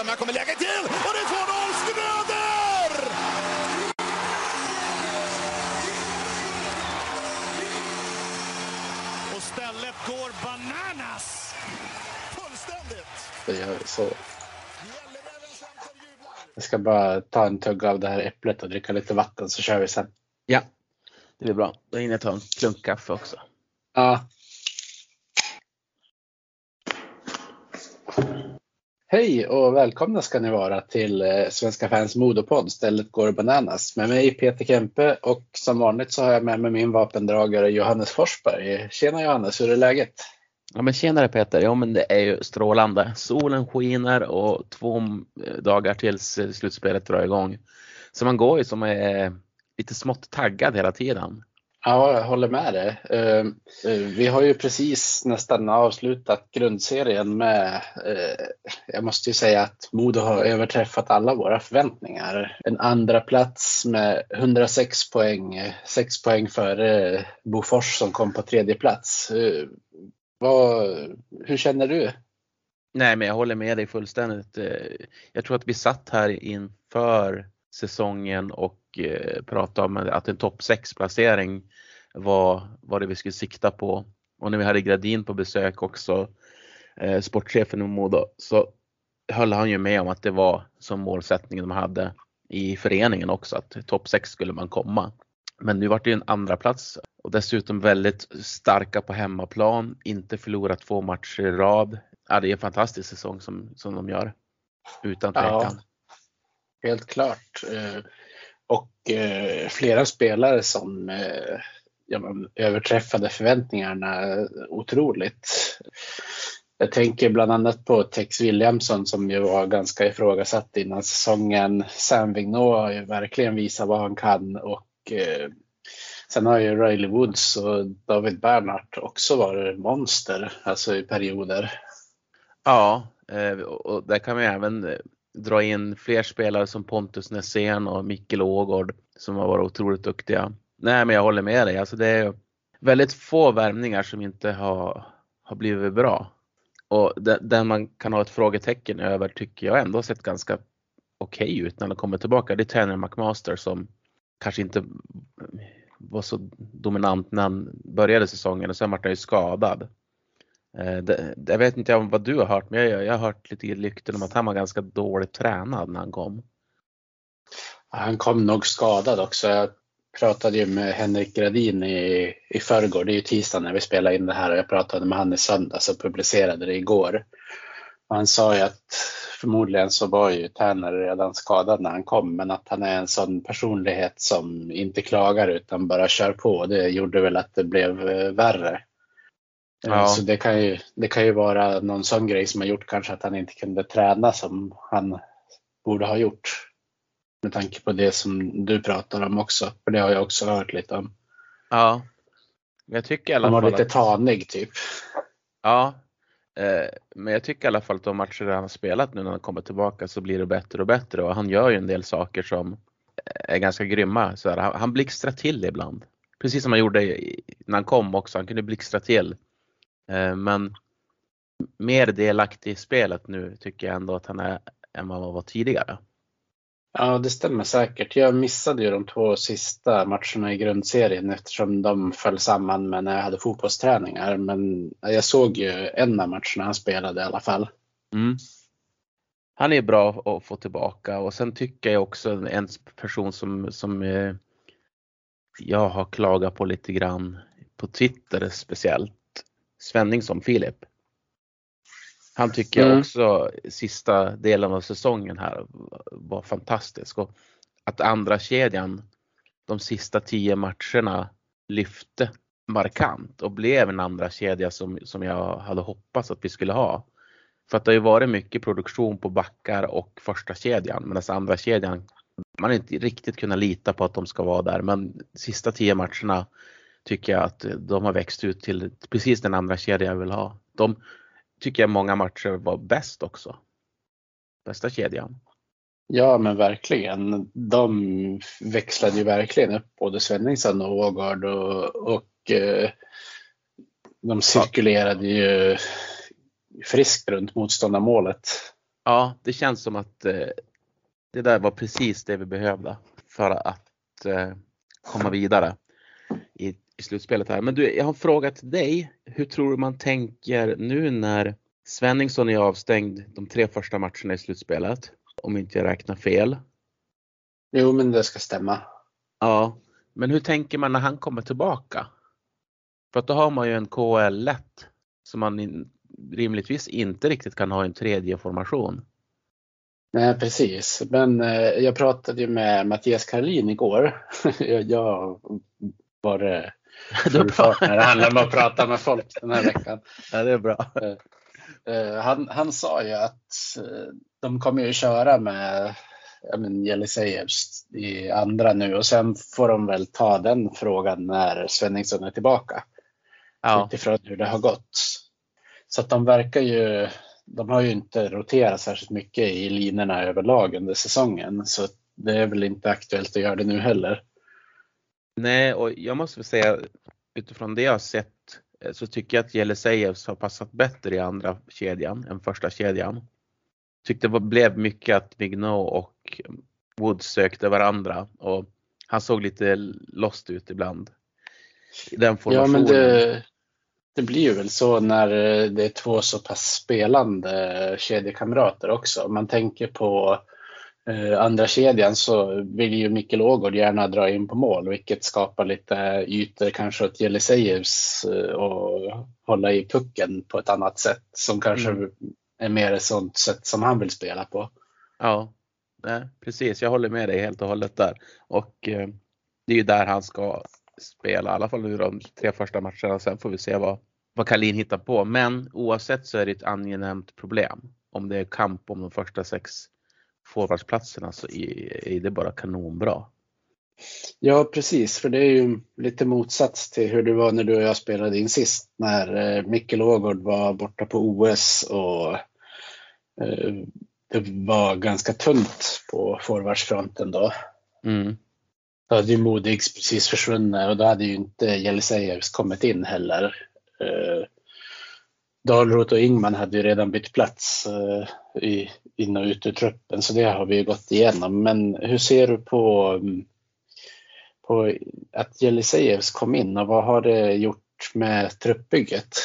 fram. Här kommer läget till och det är 2-0 Schröder! Och stället går bananas! Fullständigt! Det gör vi så. Jag ska bara ta en tugga av det här äpplet och dricka lite vatten så kör vi sen. Ja, det blir bra. Då hinner jag ta en klunk kaffe också. Ja. Hej och välkomna ska ni vara till eh, Svenska fans modopodd Stället går bananas med mig Peter Kempe och som vanligt så har jag med mig min vapendragare Johannes Forsberg. Tjena Johannes, hur är läget? Ja men tjenare Peter, ja men det är ju strålande. Solen skiner och två eh, dagar tills eh, slutspelet drar igång. Så man går ju som är lite smått taggad hela tiden. Ja, jag håller med dig. Ehm, eh, vi har ju precis nästan avslutat grundserien med, eh, jag måste ju säga att Modo har överträffat alla våra förväntningar. En andra plats med 106 poäng, 6 poäng före Bofors som kom på tredje plats. Eh, vad, hur känner du? Nej, men jag håller med dig fullständigt. Jag tror att vi satt här inför säsongen och pratade om att en topp 6 placering var, var det vi skulle sikta på. Och när vi hade Gradin på besök också, eh, sportchefen i Modo, så höll han ju med om att det var som målsättning de hade i föreningen också, att topp 6 skulle man komma. Men nu vart det en andra plats och dessutom väldigt starka på hemmaplan, inte förlorat två matcher i rad. Ja, det är en fantastisk säsong som, som de gör. Utan tvekan. Ja, helt klart. Och eh, flera spelare som eh, ja, men, överträffade förväntningarna otroligt. Jag tänker bland annat på Tex Williamson som ju var ganska ifrågasatt innan säsongen. Sam Vignot har ju verkligen visat vad han kan och eh, sen har ju Riley Woods och David Bernhardt också varit monster, alltså i perioder. Ja, eh, och där kan vi även dra in fler spelare som Pontus Nässén och Mikkel Ågård som har varit otroligt duktiga. Nej, men jag håller med dig. Alltså det är väldigt få värvningar som inte har, har blivit bra. Och den man kan ha ett frågetecken över tycker jag ändå sett ganska okej okay ut när de kommer tillbaka. Det är Tanner McMaster som kanske inte var så dominant när han började säsongen och sen vart han ju skadad. Eh, det, jag vet inte vad du har hört men jag, jag har hört lite rykten om att han var ganska dåligt tränad när han kom. Han kom nog skadad också. Jag pratade ju med Henrik Gradin i, i förrgår, det är ju tisdag när vi spelar in det här och jag pratade med han i söndags och publicerade det igår. Och han sa ju att förmodligen så var ju Tärner redan skadad när han kom men att han är en sån personlighet som inte klagar utan bara kör på. Det gjorde väl att det blev eh, värre. Eh, ja. Så det kan, ju, det kan ju vara någon sån grej som har gjort kanske att han inte kunde träna som han borde ha gjort. Med tanke på det som du pratar om också. För det har jag också hört lite om. Ja. Jag tycker i alla Han var lite att... tanig typ. Ja. Eh, men jag tycker i alla fall att de matcher han har spelat nu när han kommer tillbaka så blir det bättre och bättre och han gör ju en del saker som är ganska grymma. Så här, han, han blixtrar till ibland. Precis som han gjorde när han kom också. Han kunde blixtra till. Eh, men mer delaktig i spelet nu tycker jag ändå att han är än vad han var tidigare. Ja, det stämmer säkert. Jag missade ju de två sista matcherna i grundserien eftersom de föll samman med när jag hade fotbollsträningar. Men jag såg ju en av matcherna han spelade i alla fall. Mm. Han är bra att få tillbaka och sen tycker jag också en person som, som eh, jag har klagat på lite grann på Twitter speciellt. Svenningsson Filip. Han tycker mm. också sista delen av säsongen här var fantastisk och att andra kedjan de sista tio matcherna lyfte markant och blev en andra kedja som, som jag hade hoppats att vi skulle ha. För att det har ju varit mycket produktion på backar och första kedjan medan andra kedjan man har inte riktigt kunnat lita på att de ska vara där men sista tio matcherna tycker jag att de har växt ut till precis den andra kedjan jag vill ha. De, tycker jag många matcher var bäst också. Bästa kedjan. Ja men verkligen. De växlade ju verkligen upp både Svenningsson och Ågard och, och eh, de cirkulerade ju friskt runt motståndarmålet. Ja, det känns som att eh, det där var precis det vi behövde för att eh, komma vidare i, i slutspelet här. Men du, jag har frågat dig. Hur tror du man tänker nu när Svenningsson är avstängd de tre första matcherna i slutspelet? Om inte jag räknar fel. Jo, men det ska stämma. Ja, men hur tänker man när han kommer tillbaka? För att då har man ju en KL lätt som man in, rimligtvis inte riktigt kan ha en tredje formation. Nej, precis. Men eh, jag pratade ju med Mattias Karlin igår. jag, jag var det handlar om att prata med folk den här veckan. Ja, det är bra. Eh, eh, han, han sa ju att eh, de kommer ju köra med Jelisejevs i andra nu och sen får de väl ta den frågan när Svenningsson är tillbaka. Ja. Utifrån hur det har gått. Så att de verkar ju, de har ju inte roterat särskilt mycket i linorna överlag under säsongen. Så det är väl inte aktuellt att göra det nu heller. Nej, och jag måste säga utifrån det jag har sett eh, så tycker jag att Jelisejevs har passat bättre i andra kedjan än första kedjan. Tyckte det blev mycket att Mignot och Woods sökte varandra och han såg lite lost ut ibland. Den ja, men det, det blir ju väl så när det är två så pass spelande kedjekamrater också. Om man tänker på eh, andra kedjan så vill ju Mikkel Ågård gärna dra in på mål vilket skapar lite ytor kanske åt Jelisejevs eh, och hålla i pucken på ett annat sätt som kanske mm. är mer ett sånt sätt som han vill spela på. Ja, nej, precis. Jag håller med dig helt och hållet där. Och eh, det är ju där han ska spela, i alla fall nu de tre första matcherna. Sen får vi se vad, vad Kalin hittar på. Men oavsett så är det ett angenämt problem. Om det är kamp om de första sex forwardsplatserna så är det bara kanonbra. Ja precis, för det är ju lite motsats till hur det var när du och jag spelade in sist när eh, Mikkel Ågård var borta på OS och eh, det var ganska tunt på forwardsfronten då. Mm. Då hade ju Modigs precis försvunnit och då hade ju inte Jelisejevs kommit in heller. Eh, Dalroth och Ingman hade ju redan bytt plats i, in och ut ur truppen så det har vi gått igenom. Men hur ser du på, mm, på att Jelisejevs kom in och vad har det gjort med truppbygget?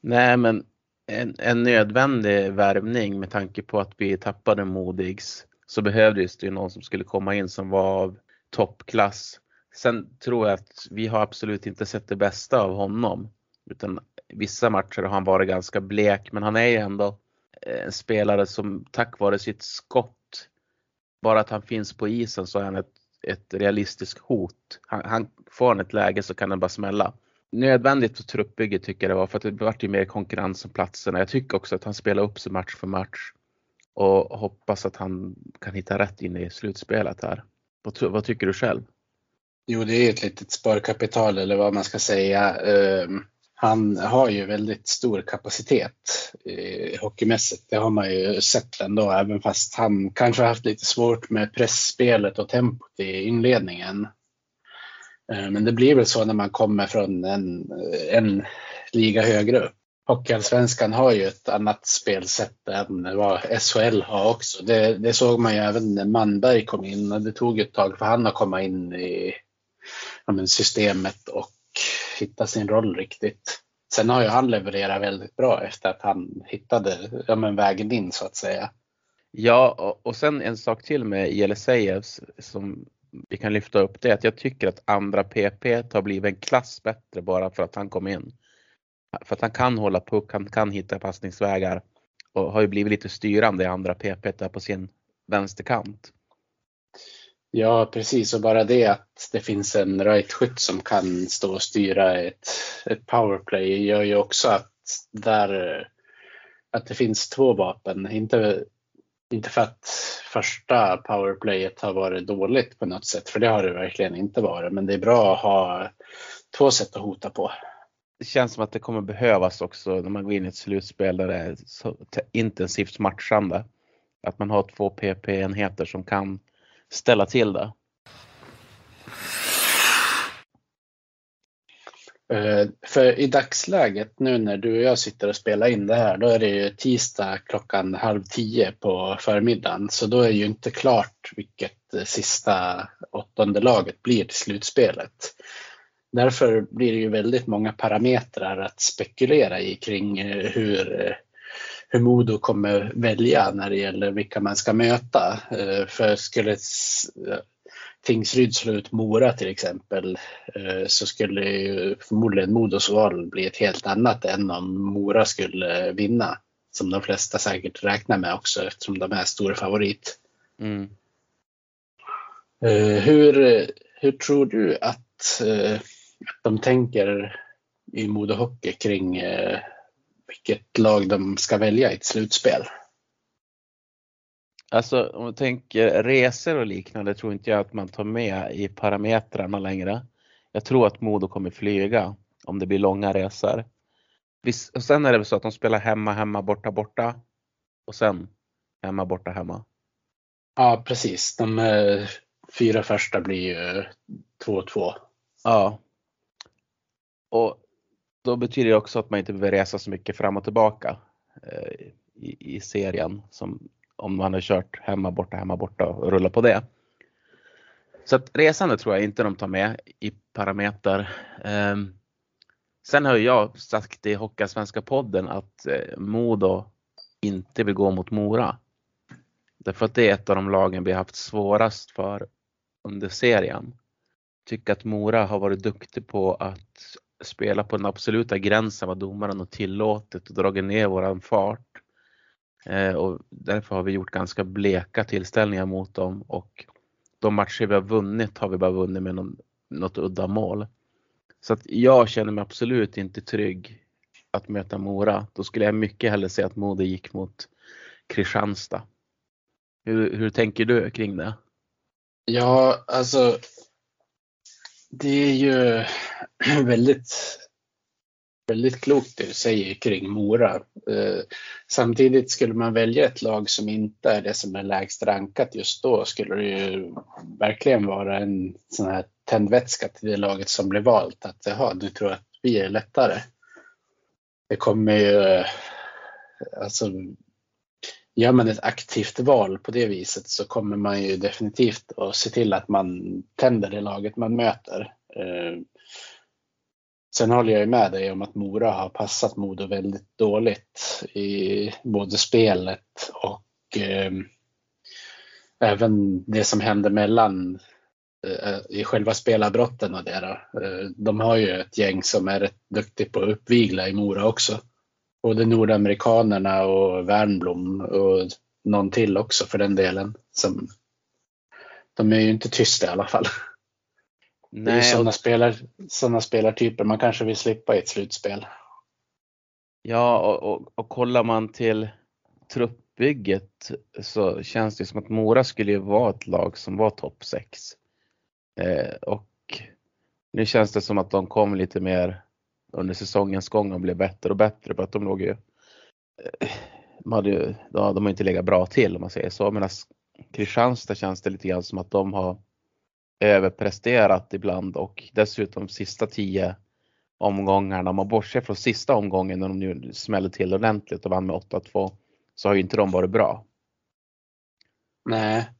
Nej men en, en nödvändig värvning med tanke på att vi tappade Modigs så behövdes det ju någon som skulle komma in som var av toppklass. Sen tror jag att vi har absolut inte sett det bästa av honom. Utan vissa matcher har han varit ganska blek men han är ju ändå Eh, en spelare som tack vare sitt skott, bara att han finns på isen så är han ett, ett realistiskt hot. Han, han får han ett läge så kan den bara smälla. Nödvändigt för truppbygget tycker jag det var för att det vart ju mer konkurrens om platserna. Jag tycker också att han spelar upp sig match för match och hoppas att han kan hitta rätt in i slutspelet här. Vad, vad tycker du själv? Jo, det är ett litet sparkapital eller vad man ska säga. Um, han har ju väldigt stor kapacitet eh, hockeymässigt. Det har man ju sett ändå, även fast han kanske har haft lite svårt med pressspelet och tempot i inledningen. Eh, men det blir väl så när man kommer från en, en liga högre upp. Hockeyallsvenskan har ju ett annat spelsätt än vad SHL har också. Det, det, såg man ju även när Manberg kom in och det tog ett tag för han att komma in i ja, systemet och hitta sin roll riktigt. Sen har ju han levererat väldigt bra efter att han hittade ja, men vägen in så att säga. Ja, och sen en sak till med Jelisejevs som vi kan lyfta upp det är att jag tycker att andra PP har blivit en klass bättre bara för att han kom in. För att han kan hålla puck, han kan hitta passningsvägar och har ju blivit lite styrande i andra PP där på sin vänsterkant. Ja, precis. Och bara det att det finns en right-skytt som kan stå och styra ett, ett powerplay gör ju också att, där, att det finns två vapen. Inte, inte för att första powerplayet har varit dåligt på något sätt, för det har det verkligen inte varit. Men det är bra att ha två sätt att hota på. Det känns som att det kommer behövas också när man går in i ett slutspel där det är så intensivt matchande. Att man har två PP-enheter som kan ställa till det. Eh, för i dagsläget nu när du och jag sitter och spelar in det här, då är det ju tisdag klockan halv tio på förmiddagen. Så då är ju inte klart vilket sista åttonde laget blir till slutspelet. Därför blir det ju väldigt många parametrar att spekulera i kring eh, hur, eh, hur Modo kommer välja när det gäller vilka man ska möta. För skulle Tingsryd slår ut Mora till exempel eh, så skulle förmodligen Modos val bli ett helt annat än om Mora skulle vinna. Som de flesta säkert räknar med också eftersom de är stor favorit. Mm. Eh, hur, hur tror du att, eh, att de tänker i Modo Hockey kring vilket lag de ska välja i ett slutspel? Alltså om man tänker resor och liknande tror inte jag att man tar med i parametrarna längre. Jag tror att Modo kommer flyga om det blir långa resor. Och sen är det väl så att de spelar hemma, hemma, borta, borta och sen hemma, borta, hemma. Ja precis, de eh, fyra första blir ju 2-2. Ja. Och då betyder det också att man inte behöver resa så mycket fram och tillbaka eh, i, i serien som om man har kört hemma, borta, hemma, borta och rullat på det. Så att resande tror jag inte de tar med i parameter. Eh, sen har jag sagt i Hockeyallsvenska podden att eh, Modo inte vill gå mot Mora. Därför att det är ett av de lagen vi haft svårast för under serien. Tycker att Mora har varit duktig på att spela på den absoluta gränsen vad domaren har tillåtit och dragit ner våran fart. Eh, och därför har vi gjort ganska bleka tillställningar mot dem och de matcher vi har vunnit har vi bara vunnit med någon, något udda mål. Så att jag känner mig absolut inte trygg att möta Mora. Då skulle jag mycket hellre se att Modo gick mot Kristianstad. Hur, hur tänker du kring det? Ja, alltså det är ju väldigt väldigt klokt det du säger kring Mora. Eh, samtidigt skulle man välja ett lag som inte är det som är lägst rankat just då skulle det ju verkligen vara en sån här tändvätska till det laget som blir valt. Att jaha, du tror att vi är lättare. Det kommer ju, eh, alltså gör man ett aktivt val på det viset så kommer man ju definitivt att se till att man tänder det laget man möter. Eh, Sen håller jag med dig om att Mora har passat Modo väldigt dåligt i både spelet och eh, även det som händer mellan eh, i själva spelarbrotten och det. Då. Eh, de har ju ett gäng som är rätt duktigt på att uppvigla i Mora också. Både nordamerikanerna och Wernblom och någon till också för den delen. Som, de är ju inte tysta i alla fall. Nej, det är sådana, spelar, sådana spelartyper man kanske vill slippa i ett slutspel. Ja, och, och, och kollar man till truppbygget så känns det som att Mora skulle ju vara ett lag som var topp 6. Eh, och nu känns det som att de kom lite mer under säsongens gång och blev bättre och bättre för att de låg ju eh, de, hade ju, de har inte legat bra till om man säger så. Medan Kristianstad känns det lite grann som att de har överpresterat ibland och dessutom sista tio omgångarna, om man bortser från sista omgången när de nu smällde till ordentligt och vann med 8-2, så har ju inte de varit bra. Nej,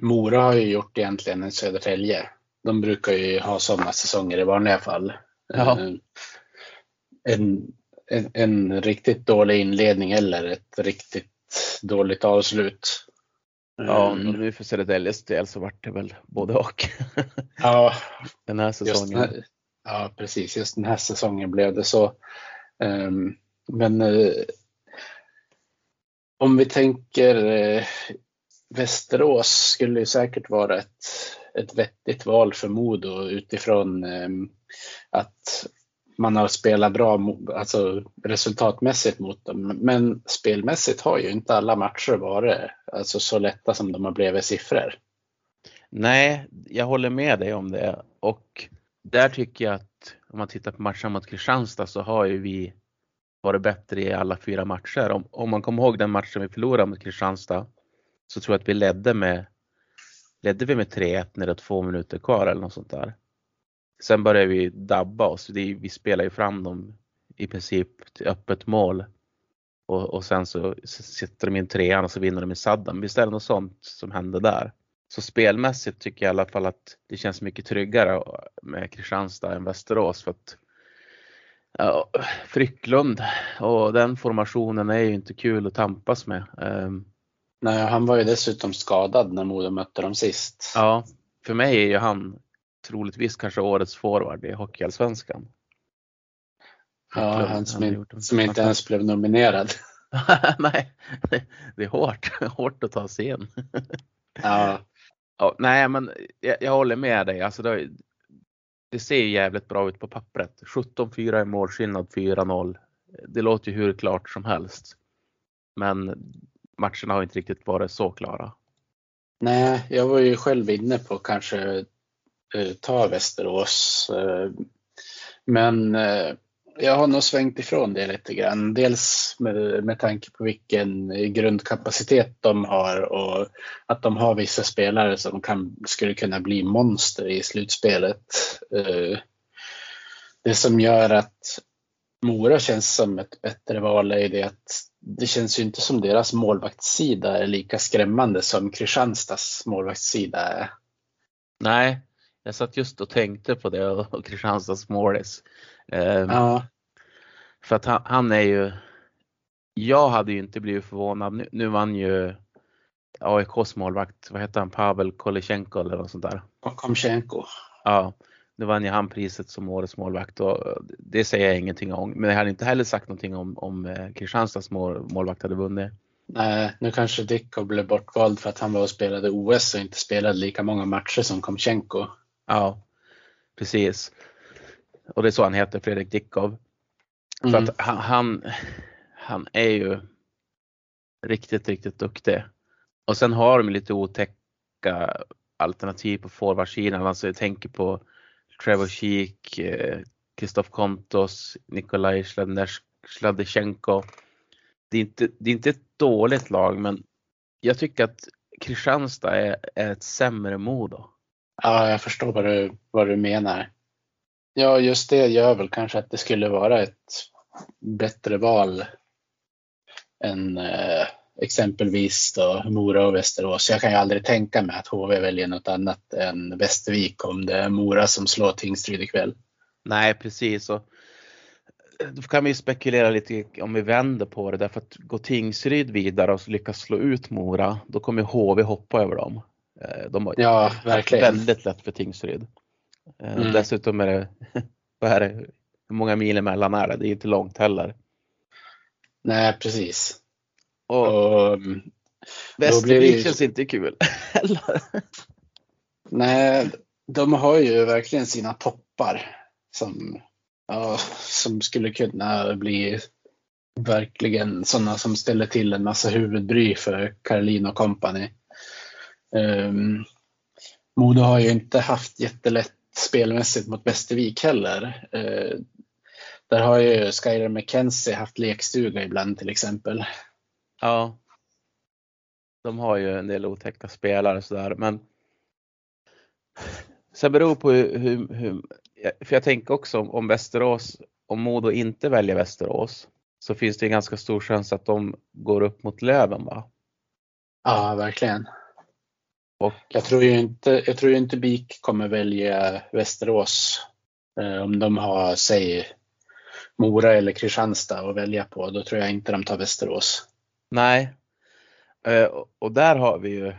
Mora har ju gjort egentligen en Södertälje. De brukar ju ha sådana säsonger i vanliga fall. Ja. Eh, en, en, en, riktigt dålig inledning eller ett riktigt dåligt avslut. Ja, nu för Södertäljes del så vart det väl både och. ja, den här säsongen. Här, ja, precis. Just den här säsongen blev det så. Um, men uh, om vi tänker uh, Västerås skulle ju säkert vara ett, ett vettigt val för Modo utifrån um, att man har spelat bra alltså resultatmässigt mot dem. Men spelmässigt har ju inte alla matcher varit alltså, så lätta som de har blivit siffror. Nej, jag håller med dig om det och där tycker jag att om man tittar på matchen mot Kristianstad så har ju vi varit bättre i alla fyra matcher. Om, om man kommer ihåg den matchen vi förlorade mot Kristianstad så tror jag att vi ledde med ledde vi med 3-1 när det var två minuter kvar eller något sånt där sen börjar vi dabba oss. Vi spelar ju fram dem i princip till öppet mål. Och, och sen så sitter de in trean och så vinner de i sadden. Visst är det något sånt som händer där? Så spelmässigt tycker jag i alla fall att det känns mycket tryggare med Kristianstad än Västerås. För att ja, Frycklund och den formationen är ju inte kul att tampas med. Um, Nej, han var ju dessutom skadad när Modo mötte dem sist. Ja, för mig är ju han troligtvis kanske årets forward i Hockeyallsvenskan. Ja, han som, in, som inte ens blev nominerad. Nej, det är hårt, hårt att ta sig in. ja. ja. Nej, men jag, jag, håller med dig. Alltså det, det ser jävligt bra ut på pappret. 17-4 i målskillnad, 4-0. Det låter ju hur klart som helst. Men matcherna har inte riktigt varit så klara. Nej, jag var ju själv inne på kanske Eh, ta Västerås. Eh, men eh, jag har nog svängt ifrån det lite grann. Dels med, med tanke på vilken grundkapacitet de har och att de har vissa spelare som kan, skulle kunna bli monster i slutspelet. Det som gör att Mora känns som ett bättre val är det att det känns ju inte som deras målvaktssida är lika skrämmande som Kristianstads målvaktssida är. Nej, jag satt just och tänkte på det och Kristianstads målis. Ehm, ja. För att han, han, är ju, jag hade ju inte blivit förvånad. Nu, nu vann ju AIKs målvakt, vad heter han, Pavel Kolichenko eller något sånt där. Komchenko. Ja, nu vann ju han priset som årets målvakt och det säger jag ingenting om. Men jag hade inte heller sagt någonting om, om eh, Kristianstads mål, målvakt hade vunnit. Nej, nu kanske Dickov blev bortvald för att han var och spelade OS och inte spelade lika många matcher som Komchenko. Ja, precis. Och det är så han heter, Fredrik Dickov. Mm. För att han, han, han, är ju riktigt, riktigt duktig. Och sen har de lite otäcka alternativ på forwardsidan. Alltså jag tänker på Trevor Sheek, Kristoff eh, Kontos, Nikolaj Sladechenko. Det är, inte, det är inte ett dåligt lag men jag tycker att Kristianstad är, är ett sämre Modo. Ja, jag förstår vad du, vad du menar. Ja, just det gör väl kanske att det skulle vara ett bättre val än eh, exempelvis då Mora och Västerås. Jag kan ju aldrig tänka mig att HV väljer något annat än Västervik om det är Mora som slår Tingsryd ikväll. Nej, precis. Och eh, då kan vi spekulera lite om vi vänder på det därför att går Tingsryd vidare och lyckas slå ut Mora, då kommer HV hoppa över dem. Eh, de har ja, verkligen. väldigt lätt för Tingsryd. Eh, mm. Dessutom är det, vad är det, hur många mil emellan är det? Det är inte långt heller. Nej, precis. Och, och Västervik ju... känns inte kul heller. Nej, de har ju verkligen sina toppar som, ja, som skulle kunna bli verkligen sådana som ställer till en massa huvudbry för Caroline och company. Um, Modo har ju inte haft jättelätt spelmässigt mot Västervik heller. Uh, där har ju Skyler McKenzie haft lekstuga ibland till exempel. Ja. De har ju en del otäcka spelare sådär men Sen beror på hur, hur, hur, för jag tänker också om Västerås, om Modo inte väljer Västerås så finns det en ganska stor chans att de går upp mot Löven va? Ja, verkligen. Och jag tror ju inte, jag tror inte BIK kommer välja Västerås eh, om de har, säg Mora eller Kristianstad att välja på. Då tror jag inte de tar Västerås. Nej, eh, och där har vi ju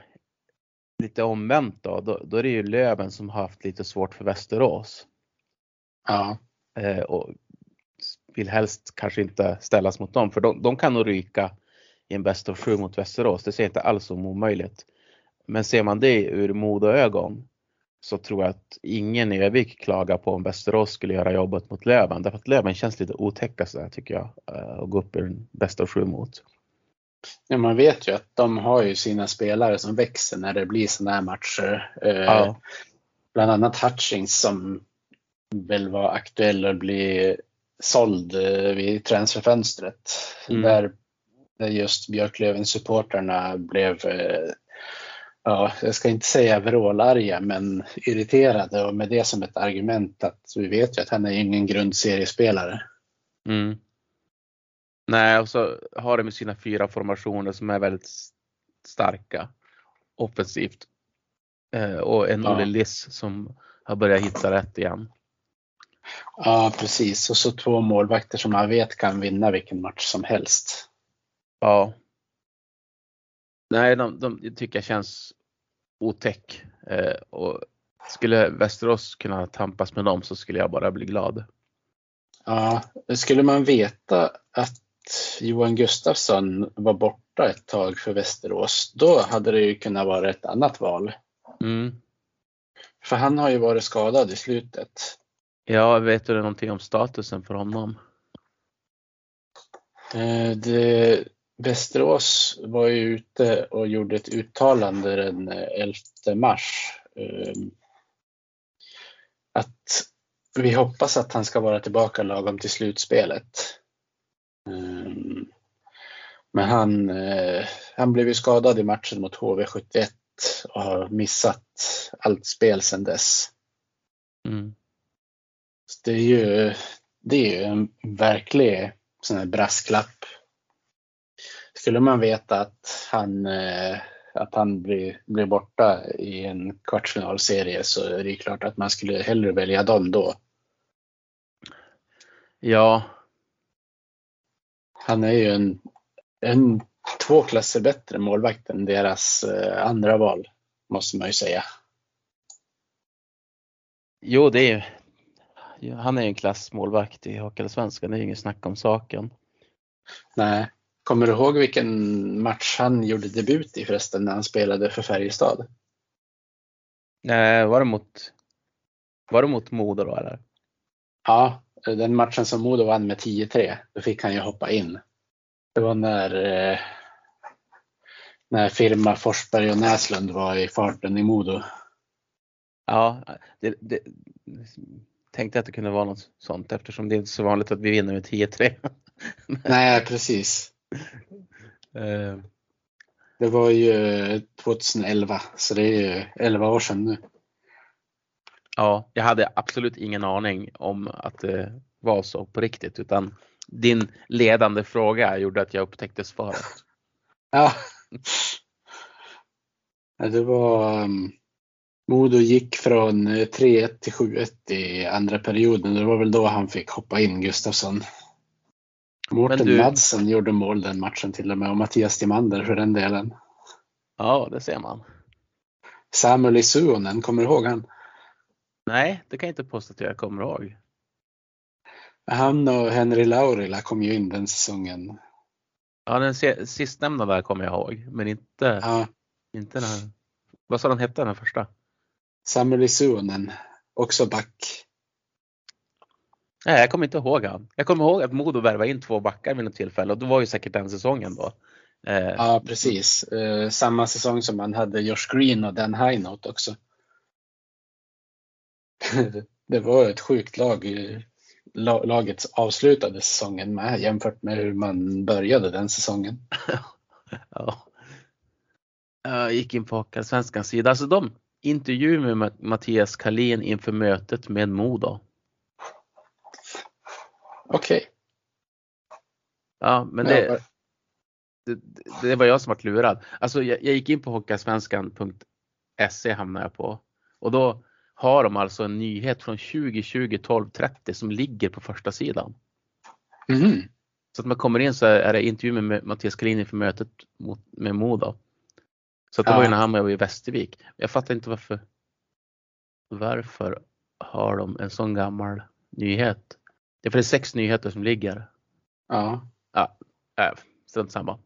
lite omvänt då. då. Då är det ju Löven som har haft lite svårt för Västerås. Ja. Eh, och vill helst kanske inte ställas mot dem för de, de kan nog ryka i en bäst av sju mot Västerås. Det ser inte alls som omöjligt. Men ser man det ur Modoögon så tror jag att ingen i Övik klagar på om Västerås skulle göra jobbet mot Löven. Därför att Löven känns lite otäcka sådär tycker jag. Att eh, gå upp i en bäst av sju mot. Ja, man vet ju att de har ju sina spelare som växer när det blir sådana här matcher. Eh, ja. Bland annat Hutchings som väl var aktuell att bli såld eh, vid transferfönstret. Mm. Där, där just Björklöven-supporterna blev ja, jag ska inte säga vrålarga, men irriterade och med det som ett argument att vi vet ju att han är ingen grundseriespelare. Mm. Nej, och så har de sina fyra formationer som är väldigt starka offensivt. Eh, och en Ja. Olle Liss som har börjat hitta rätt igen. Ja, precis. Och så två målvakter som man vet kan vinna vilken match som helst. Ja. Nej, de, de tycker jag känns otäck. Eh, och skulle Västerås kunna tampas med dem så skulle jag bara bli glad. Ja, skulle man veta att Johan Gustafsson var borta ett tag för Västerås, då hade det ju kunnat vara ett annat val. Mm. För han har ju varit skadad i slutet. Ja, vet du någonting om statusen för honom? Eh, Det, Västerås var ju ute och gjorde ett uttalande den 11 mars. eh, Att vi hoppas att han ska vara tillbaka lagom till slutspelet. Eh, Men han, eh, han blev ju skadad i matchen mot HV71 och har missat allt spel sedan dess. Mm. Så Det är ju, det är ju en verklig sån här brasklapp. Skulle man veta att han, eh, att han blir, blir borta i en kvartsfinalserie så är det klart att man skulle hellre välja dem då. Ja, Han är ju en, en två klasser bättre målvakt än deras eh, andra val, måste man ju säga. jo det är ju, han är ju en klassmålvakt i Hockeyallsvenskan, det är ju inget snack om saken. Nej. Kommer du ihåg vilken match han gjorde debut i förresten när han spelade för Färjestad? Nej, var det mot, var det mot Modo då eller? Ja, den matchen som Modo vann med 10-3, då fick han ju hoppa in. Det var när, eh, när firma Forsberg och Näslund var i farten i Modo. Ja, det, det, tänkte att det kunde vara något sånt eftersom det är inte så vanligt att vi vinner med 10-3. Nej, precis. Eh, Det var ju 2011, så det är ju 11 år sedan nu. Ja, jag hade absolut ingen aning om att det var så på riktigt utan din ledande fråga gjorde att jag upptäckte svaret. Ja. Det var um, Modo gick från eh, 3-1 till 7-1 i andra perioden. Det var väl då han fick hoppa in, Gustafsson. Mårten du- Madsen gjorde mål den matchen till och med och Mattias Timander för den delen. Ja, det ser man. Samuel Isuonen, kommer du ihåg han? Nej, det kan jag inte påstå att jag kommer ihåg. Han och Henry Laurila kom ju in den säsongen. Ja, den sistnämnda där kommer jag ihåg, men inte, Ja, inte den här. Vad sa den hette den första? Samuel Isuonen, också back. Nej, jag kommer inte ihåg han. Jag kommer ihåg att Modo värvade in två backar vid något tillfälle och det var ju säkert den säsongen då. Eh, Ja, precis. Eh, samma säsong som man hade Josh Green och Dan Highnote också. det var ett sjukt lag. Laget avslutade säsongen med jämfört med hur man började den säsongen. Ja. Jag gick in på Hockeyallsvenskans sida. Alltså de intervju med Ma- Mattias Kalin inför mötet med Modo. Okej. Ja, men det, det, det var jag som var lurad. Alltså jag, jag gick in på Hockeyallsvenskan.se hamnade jag på och då har de alltså en nyhet från 2020 12.30 som ligger på första sidan. Mhm. Så att man kommer in så är det intervju med Mattias Kalin inför mötet mot, med Modo. Så att det Ja. var ju när han var i Västervik. Jag fattar inte varför. Varför har de en sån gammal nyhet? Det är för det är sex nyheter som ligger. Ja. Äh, strunt samma.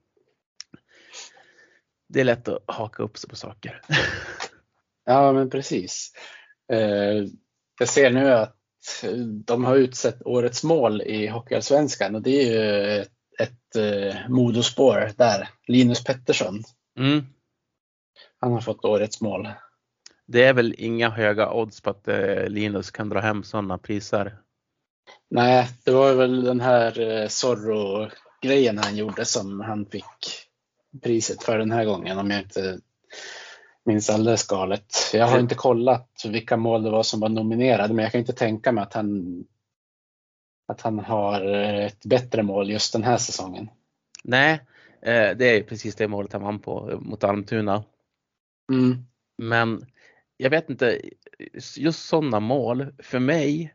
Det är lätt att haka upp sig på saker. ja, men precis. Eh, jag ser nu att de har utsett årets mål i Hockeyallsvenskan och det är ju ett, ett eh, Modospår där. Linus Pettersson. Mm. Han har fått årets mål. Det är väl inga höga odds på att eh, Linus kan dra hem sådana priser. Nej, det var väl den här eh, Zorro-grejen han gjorde som han fick priset för den här gången om jag inte minns alldeles galet. Jag har inte kollat vilka mål det var som var nominerade, men jag kan inte tänka mig att han, att han har ett bättre mål just den här säsongen. Nej, eh, det är precis det målet han vann på mot Almtuna. Mm. Men jag vet inte, just sådana mål för mig,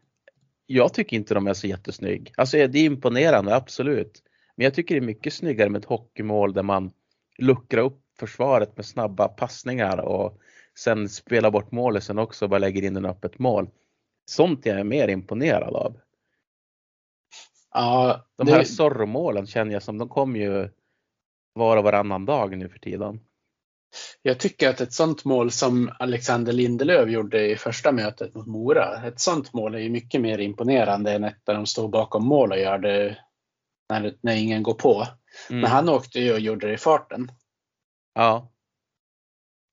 jag tycker inte de är så jättesnygg. Alltså det är imponerande, absolut. Men jag tycker det är mycket snyggare med ett hockeymål där man luckrar upp försvaret med snabba passningar och sen spelar bort målet sen också och bara lägger in en öppet mål. Sånt jag är mer imponerad av. Ja, De det, här Zorro-målen känner jag som de kommer ju var och varannan dag nu för tiden. Jag tycker att ett sånt mål som Alexander Lindelöf gjorde i första mötet mot Mora, ett sånt mål är ju mycket mer imponerande än ett där de står bakom mål och gör det när, när ingen går på. Mm. Men han åkte ju och gjorde det i farten. Ja,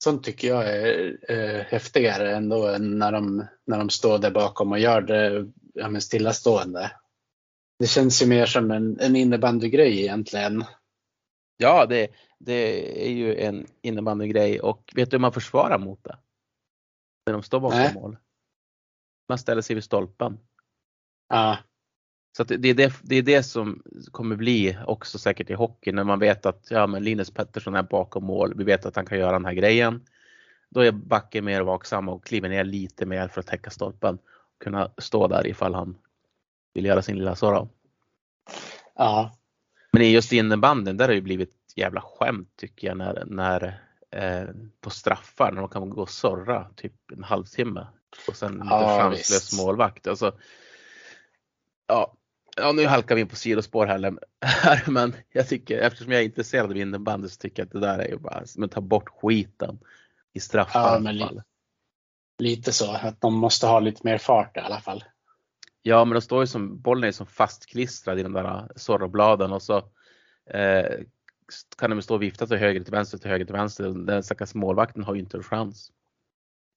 Sånt tycker jag är eh, häftigare ändå än när de, när de står där bakom och gör det ja, men stillastående. Det känns ju mer som en, en innebandygrej egentligen. Ja det, det är ju en innebandygrej och vet du hur man försvarar mot det? När de står bakom Nej. mål. Man ställer sig vid stolpen. Ja, Så det, är det, det är det som kommer bli också säkert i hockey när man vet att ja, men Linus Pettersson är bakom mål. Vi vet att han kan göra den här grejen. Då är backen mer vaksam och kliver ner lite mer för att täcka stolpen. Kunna stå där ifall han vill göra sin lilla Zorro. ja, Men just innebandyn där har det ju blivit ett jävla skämt tycker jag när, när eh, på straffar när de kan gå och sorra typ en halvtimme och sen lite Ja, chanslös målvakt. Alltså, ja, ja, nu halkar vi in på sidospår här, men jag tycker eftersom jag är intresserad av innebandy så tycker jag att det där är ju bara men ta bort skiten i straffar. Ja, li- lite så. Att de måste ha lite mer fart i alla fall. Ja, men de står ju som, bollen är som fastklistrad i de där Zorro-bladen och så eh, kan de stå och vifta till höger till vänster till höger till vänster. Den stackars målvakten har ju inte en chans.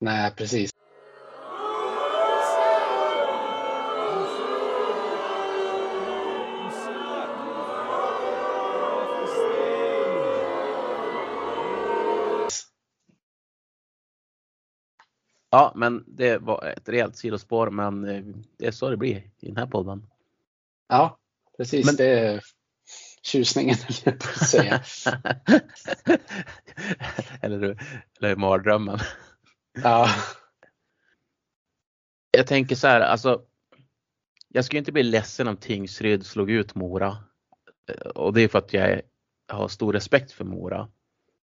Nej, precis. Ja, men det var ett rejält sidospår, men eh, det är så det blir i den här podden. Ja, precis. Men- Det är tjusningen, jag på att säga. eller, eller mardrömmen. Ja, Jag tänker så här, alltså. Jag skulle inte bli ledsen om Tingsryd slog ut Mora. Eh, Och det är för att jag har stor respekt för Mora.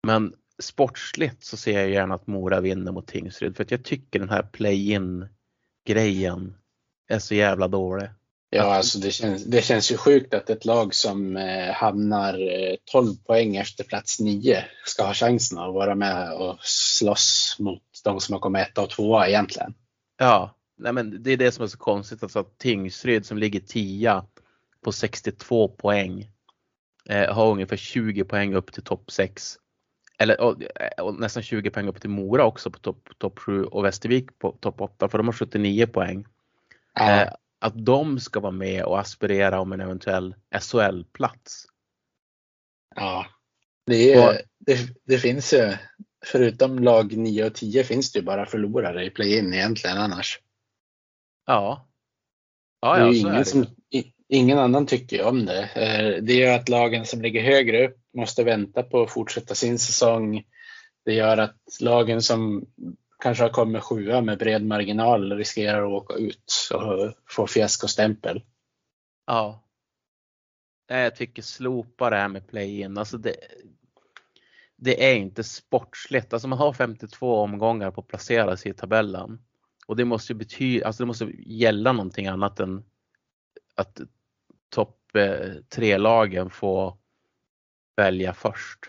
Men sportsligt så ser jag gärna att Mora vinner mot Tingsryd för att jag tycker den här play-in grejen är så jävla dålig. ja alltså det känns, det känns ju sjukt att ett lag som eh, hamnar eh, 12 poäng efter plats 9 ska ha chansen att vara med och slåss mot de som har kommit etta och tvåa egentligen. Ja, nej men det är det som är så konstigt. Alltså att Tingsryd som ligger 10 på 62 poäng eh, har ungefär 20 poäng upp till topp 6. Eller och, och nästan 20 poäng upp till Mora också på topp top 7 och Västervik på topp 8 för de har 79 poäng. Ja, Eh, att de ska vara med och aspirera om en eventuell SHL-plats. ja. Det, är, Och- det, det finns ju, förutom lag 9 och 10 finns det ju bara förlorare i play-in egentligen annars. Ja. Ja, det är ja, ju så är ingen, det. som, ingen annan tycker ju om det. Eh, Det gör att lagen som ligger högre upp måste vänta på att fortsätta sin säsong. Det gör att lagen som kanske har kommit sjua med bred marginal riskerar att åka ut och få fiaskostämpel. Ja. Jag tycker slopa det här med play-in. Alltså det, det är inte sportsligt. Alltså man har 52 omgångar på att placera sig i tabellen. Och det måste betyda, alltså det måste gälla någonting annat än att topp eh, tre lagen får välja först.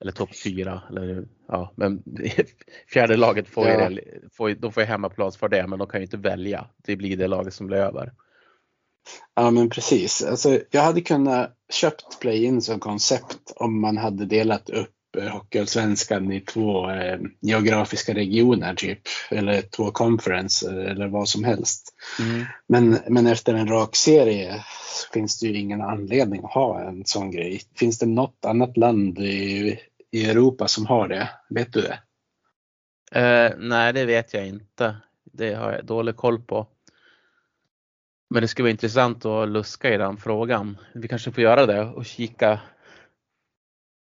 Eller topp fyra. Eller, ja, men fjärde laget får, Ja. ju, får, de får ju hemmaplats för det men de kan ju inte välja. Det blir det laget som blir över. Ja men precis. Alltså, jag hade kunnat köpt play-in som koncept om man hade delat upp eh, Hockeyallsvenskan i två eh, geografiska regioner typ. Eller två conference eller vad som helst. Men, men efter en rak serie finns det ju ingen anledning att ha en sån grej. Finns det något annat land i, i Europa som har det. Vet du det? Eh, nej, det vet jag inte. Det har jag dålig koll på. Men det skulle vara intressant att luska i den frågan. Vi kanske får göra det och kika.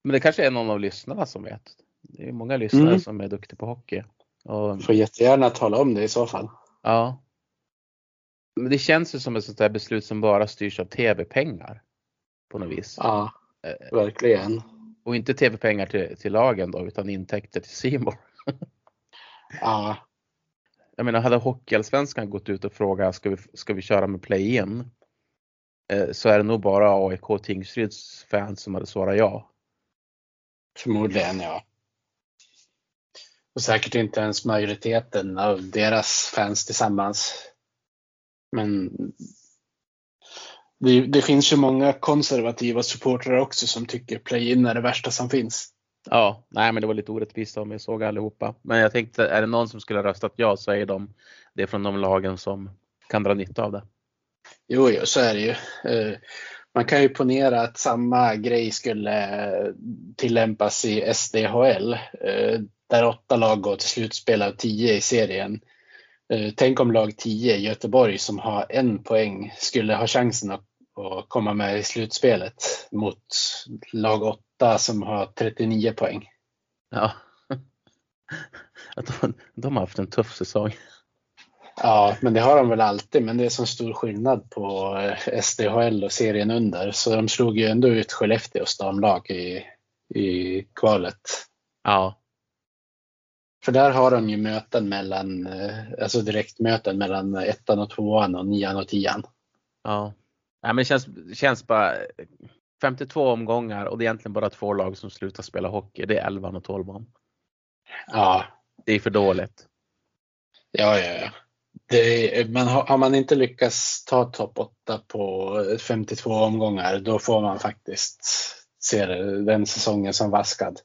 Men det kanske är någon av lyssnarna som vet. Det är många lyssnare Mm. som är duktiga på hockey. Och, Får jättegärna tala om det i så fall. ja. Men det känns ju som ett sånt där beslut som bara styrs av tv-pengar. På något vis. Ja, Eh, verkligen. Och inte tv-pengar till, till lagen då utan intäkter till Simon. Ja, Jag menar hade Hockeyallsvenskan gått ut och frågat ska vi, ska vi köra med play-in? Eh, så är det nog bara AIK Tingsryds fans som hade svarat ja. förmodligen ja. Och säkert inte ens majoriteten av deras fans tillsammans. Men det, det finns ju många konservativa supportrar också som tycker play-in är det värsta som finns. Ja, nej men det var lite orättvist om jag såg allihopa. Men jag tänkte, är det någon som skulle ha röstat ja så är de det är från de lagen som kan dra nytta av det. Jo, jo, så är det ju. Eh, Man kan ju ponera att samma grej skulle eh, tillämpas i SDHL eh, där åtta lag går till slutspel av tio i serien. Eh, Tänk om lag 10, Göteborg, som har en poäng, skulle ha chansen att, att komma med i slutspelet mot lag 8 som har 39 poäng. Ja. Att de, de har haft en tuff säsong. Ja, men det har de väl alltid, men det är så stor skillnad på eh, SDHL och serien under. Så de slog ju ändå ut Skellefteås damlag i, i kvalet. Ja, För där har de ju möten mellan, eh, alltså direktmöten mellan ettan och tvåan och nian och tian. ja. Nej, men det känns, känns bara 52 omgångar och det är egentligen bara två lag som slutar spela hockey. Det är 11 och 12 Ja, Det är för dåligt. ja, ja. ja. Är- men har, har man inte lyckats ta topp 8 på 52 omgångar, då får man faktiskt se den säsongen som vaskad.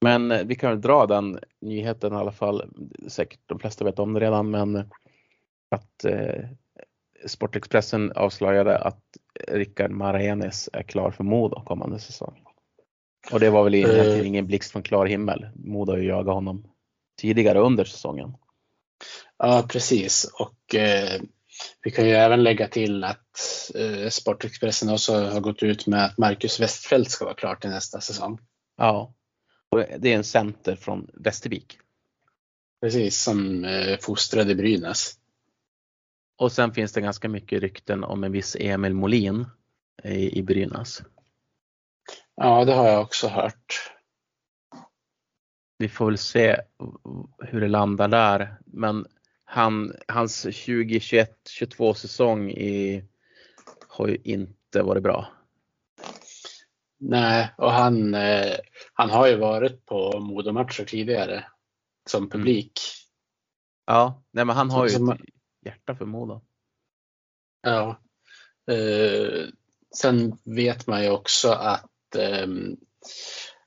Men eh, vi kan dra den nyheten i alla fall. Säkert de flesta vet om det redan, men att eh, Sportexpressen avslöjade att Rickard Maraenes är klar för Modo kommande säsong. Och det var väl egentligen Eh. ingen blixt från klar himmel. Modo har ju jagat honom tidigare under säsongen. Ja, precis. Och eh, vi kan ju även lägga till att eh, Sportexpressen också har gått ut med att Marcus Westfeldt ska vara klar till nästa säsong. Ja, och det är en center från Västervik. Precis, som eh, fostrade Brynäs. Och sen finns det ganska mycket rykten om en viss Emil Molin i, i Brynäs. Ja, det har jag också hört. Vi får väl se hur det landar där. Men han, hans 2021-22 säsong i, har ju inte varit bra. Nej, och han, eh, han har ju varit på Modomatcher tidigare som publik. Ja, nej men han har ju Som- ett hjärta för Modo. Ja. Eh, sen vet man ju också att, ehm,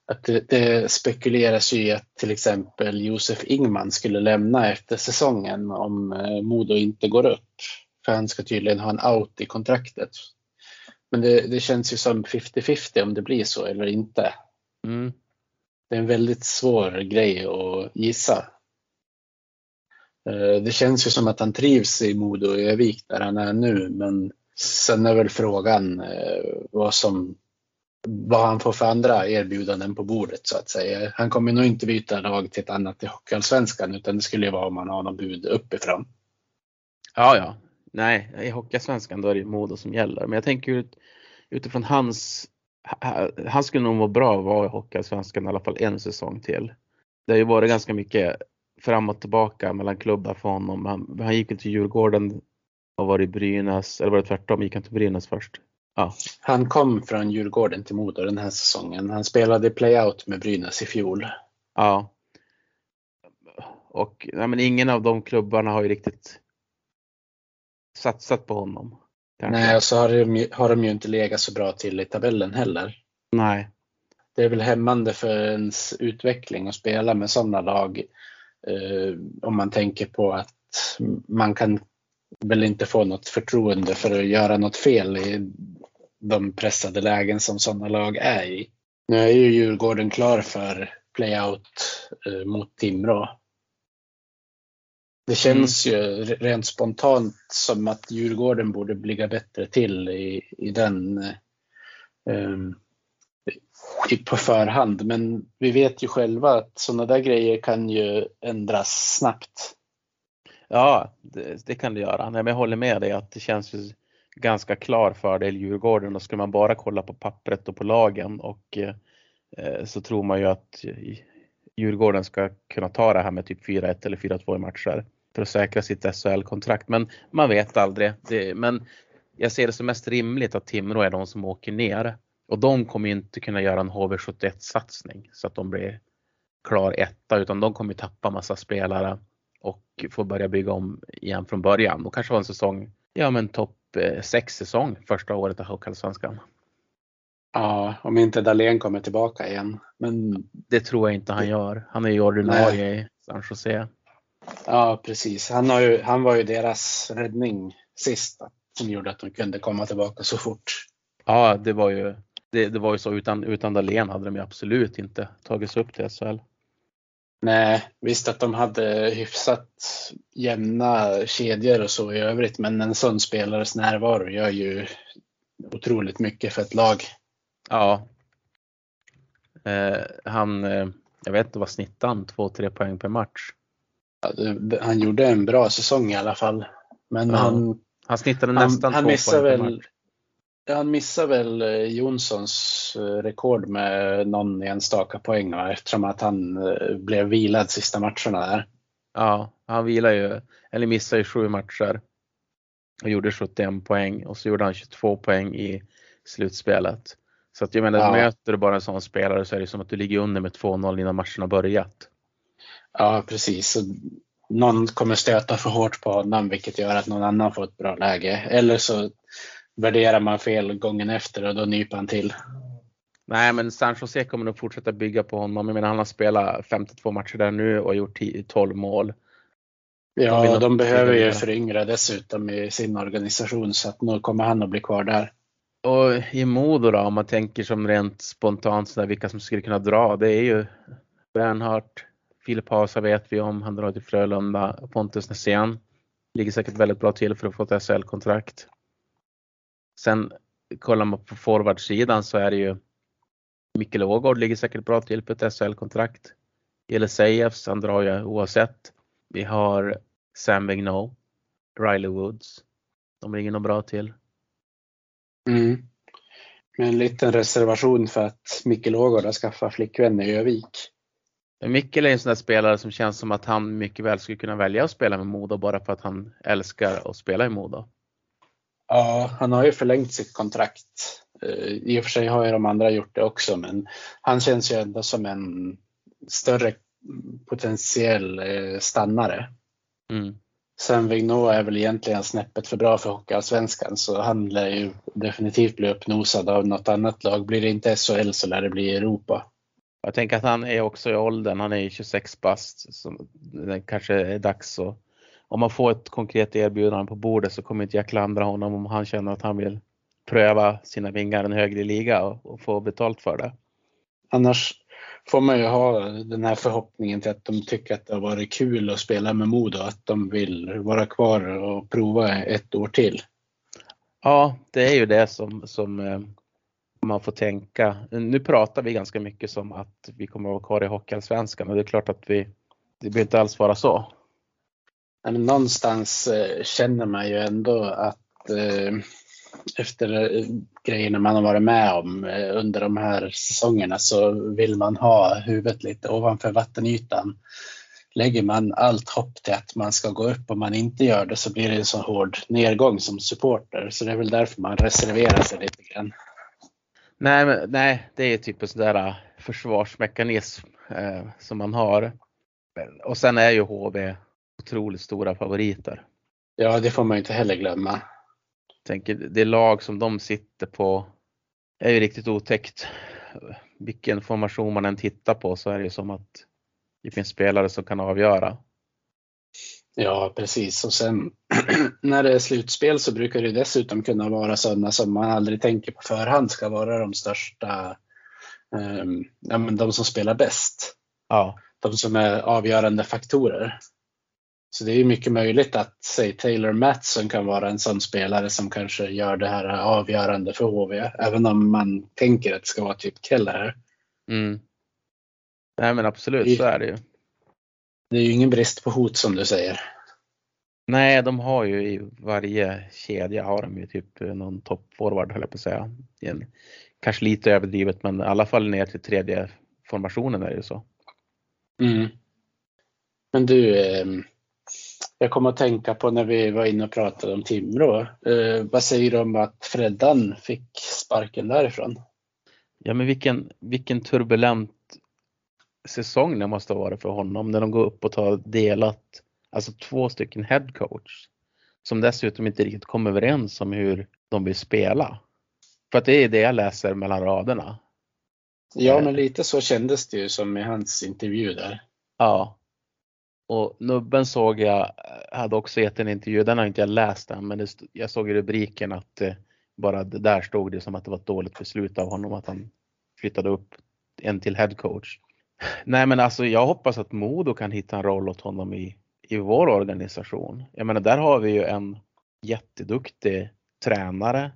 att det, det spekuleras ju i att till exempel Josef Ingman skulle lämna efter säsongen om eh, Modo inte går upp. För han ska tydligen ha en out i kontraktet. Men det, det känns ju som 50-50 om det blir så eller inte. Mm. Det är en väldigt svår grej att gissa. Eh, Det känns ju som att han trivs i Modo och Örnsköldsvik där han är nu, men sen är väl frågan eh, vad som vad han får för andra erbjudanden på bordet så att säga. Han kommer nog inte byta lag till ett annat i Hockeyallsvenskan utan det skulle ju vara om man har någon bud uppifrån. Ja, ja. Nej, i Hockeysvenskan då är det Modo som gäller. Men jag tänker ut, utifrån hans, ha- han skulle nog må bra av att vara i Hockeyallsvenskan i alla fall en säsong till. Det har ju varit ganska mycket fram och tillbaka mellan klubbar för honom. Han, han gick till Djurgården och var i Brynäs, eller var det tvärtom, gick han till Brynäs först? Ja, Han kom från Djurgården till Modo den här säsongen. Han spelade playout med Brynäs i fjol. ja. Och nej, men ingen av de klubbarna har ju riktigt satsat på honom. kanske. Nej, och så har de, ju- har de ju inte legat så bra till i tabellen heller. Nej. det är väl hämmande för ens utveckling att spela med sådana lag. Eh, om man tänker på att man kan väl inte få något förtroende för att göra något fel i de pressade lägen som sådana lag är i. Nu är ju Djurgården klar för playout eh, mot Timrå. Det känns mm. ju rent spontant som att Djurgården borde ligga bättre till i, i den um, på förhand. Men vi vet ju själva att sådana där grejer kan ju ändras snabbt. Ja, det, det kan det göra. Nej, men jag håller med dig att det känns ju ganska klar fördel Djurgården och skulle man bara kolla på pappret och på lagen och eh, eh, så tror man ju att Djurgården ska kunna ta det här med typ 4-1 eller 4-2 i matcher för att säkra sitt SHL-kontrakt. Men man vet aldrig. Det, men jag ser det som mest rimligt att Timrå är de som åker ner och de kommer inte kunna göra en HV71 satsning så att de blir klar etta utan de kommer tappa massa spelare och få börja bygga om igen från början och kanske ha en säsong, ja men topp 6 eh, säsong första året i Hockeyallsvenskan. Ja, om inte Dahlén kommer tillbaka igen. Men det tror jag inte han gör. Han är ju ordinarie i San Jose. Ja, precis. Han, har ju, han var ju deras räddning sist som gjorde att de kunde komma tillbaka så fort. Ja, det var ju, det, det var ju så. Utan, utan Dahlén hade de ju absolut inte tagits upp till SHL. Nej, visst att de hade hyfsat jämna kedjor och så i övrigt, men en sån spelares närvaro gör ju otroligt mycket för ett lag. Ja. Eh, han, eh, jag vet inte vad snittade han, 2-3 poäng per match? Han gjorde en bra säsong i alla fall. Men ja. han, han snittade nästan han, han två poäng väl. Han missade väl eh, Jonssons eh, rekord med någon enstaka poäng eftersom att han eh, blev vilad sista matcherna där. Ja, han vilade ju, eller missade ju sju matcher och gjorde 71 poäng och så gjorde han 22 poäng i slutspelet. Så att jag menar, ja. möter du bara en sån spelare så är det som att du ligger under med 2-0 innan matchen har börjat. Ja, precis. Så någon kommer stöta för hårt på honom vilket gör att någon annan får ett bra läge. Eller så värderar man fel gången efter och då nyper han till. Nej, men San Jose kommer nog fortsätta bygga på honom. Jag menar, han har spelat 52 matcher där nu och gjort 12 mål. Ja, de, de behöver ju föryngra dessutom i sin organisation så att nu kommer han att bli kvar där. Och i Modo då, om man tänker som rent spontant så där, vilka som skulle kunna dra, det är ju Bernhardt, Filip Hasa vet vi om, han drar till Frölunda, Pontus Nässén ligger säkert väldigt bra till för att få ett SHL-kontrakt. Sen kollar man på forwardsidan så är det ju Mikkel Ågård ligger säkert bra till på ett SHL-kontrakt. Jelisejevs, han drar ju oavsett. Vi har Sam Vigneault, Riley Woods. De ligger nog bra till. Mm. Med en liten reservation för att Mikkel Ågård har skaffat flickvän i Övik. Mikkel är en sån där spelare som känns som att han mycket väl skulle kunna välja att spela med Modo bara för att han älskar att spela i Modo. Ja, han har ju förlängt sitt kontrakt. Eh, I och för sig har ju de andra gjort det också, men han känns ju ändå som en större potentiell eh, stannare. Mm. Sen Vigneault är väl egentligen snäppet för bra för Hockeyallsvenskan så han lär ju definitivt bli uppnosad av något annat lag. Blir det inte SHL så lär det bli Europa. Jag tänker att han är också i åldern, han är 26 bast, så det kanske är dags att om man får ett konkret erbjudande på bordet så kommer inte jag klandra honom om han känner att han vill pröva sina vingar i en högre liga och, och få betalt för det. Annars får man ju ha den här förhoppningen till att de tycker att det har varit kul att spela med Modo, att de vill vara kvar och prova ett år till. Ja, det är ju det som, som eh, man får tänka. Nu pratar vi ganska mycket som att vi kommer att vara kvar i Hockeyallsvenskan och det är klart att vi, det behöver inte alls vara så. Men någonstans eh, känner man ju ändå att eh, efter eh, grejerna man har varit med om eh, under de här säsongerna så vill man ha huvudet lite ovanför vattenytan. Lägger man allt hopp till att man ska gå upp och man inte gör det så blir det en så hård nedgång som supporter. Så det är väl därför man reserverar sig lite grann. Nej, men, nej det är typ en sån där försvarsmekanism eh, som man har. Och sen är ju HV otroligt stora favoriter. Ja, det får man inte heller glömma. Tänker, det lag som de sitter på är ju riktigt otäckt. Vilken formation man än tittar på så är det ju som att det finns spelare som kan avgöra. Ja, precis. Och sen när det är slutspel så brukar det dessutom kunna vara sådana som man aldrig tänker på förhand ska vara de största um, ja, men de som spelar bäst. Ja. De som är avgörande faktorer. Så det är mycket möjligt att säg Taylor Matson kan vara en sån spelare som kanske gör det här avgörande för HV. Även om man tänker att det ska vara typ Keller. Mm. Nej men absolut, så är det ju. Det är ju ingen brist på hot som du säger. Nej, de har ju i varje kedja har de ju typ någon toppforward höll jag på att säga. En, kanske lite överdrivet men i alla fall ner till tredje formationen är det ju så. Mm. Men du, eh, jag kommer att tänka på när vi var inne och pratade om Timrå. Eh, vad säger du om att Freddan fick sparken därifrån? Ja men vilken, vilken turbulent säsong det måste ha varit för honom när de går upp och tar delat, alltså två stycken headcoach som dessutom inte riktigt kom överens om hur de vill spela. För att det är det jag läser mellan raderna. Ja, men lite så kändes det ju som i hans intervju där. Ja. Och Nubben såg jag, hade också gett en intervju, den har inte jag läst än, men det, jag såg i rubriken att eh, bara där stod det som att det var ett dåligt beslut av honom att han flyttade upp en till headcoach. Nej men alltså jag hoppas att Modo kan hitta en roll åt honom i, i vår organisation. Jag menar där har vi ju en jätteduktig tränare,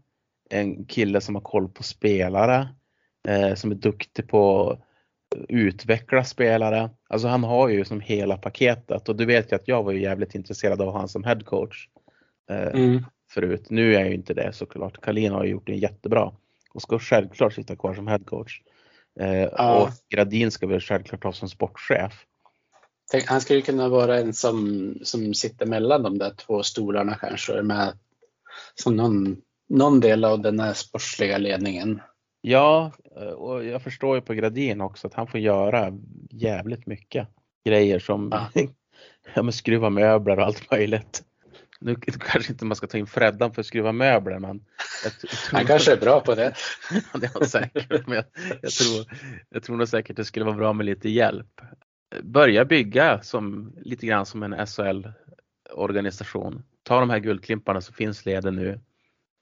en kille som har koll på spelare, eh, som är duktig på att utveckla spelare. Alltså han har ju som hela paketet och du vet ju att jag var ju jävligt intresserad av han som headcoach eh, Mm. förut. Nu är jag ju inte det såklart. Kalin har ju gjort det jättebra och ska självklart sitta kvar som headcoach. Eh, Ja. Och Gradin ska väl självklart ha som sportchef. Tänk, han skulle kunna vara en som, som sitter mellan de där två stolarna kanske med som någon, någon del av den här sportsliga ledningen. Ja, eh, och jag förstår ju på Gradin också att han får göra jävligt mycket grejer som Ja. ja, skruva möbler och allt möjligt. Nu kanske inte man ska ta in Freddan för att skruva möbler men Han kanske är bra på det. Det är han säkert. Men jag, jag, tror, jag tror nog säkert det skulle vara bra med lite hjälp. Börja bygga som, lite grann som en SHL-organisation. Ta de här guldklimparna som finns leden nu.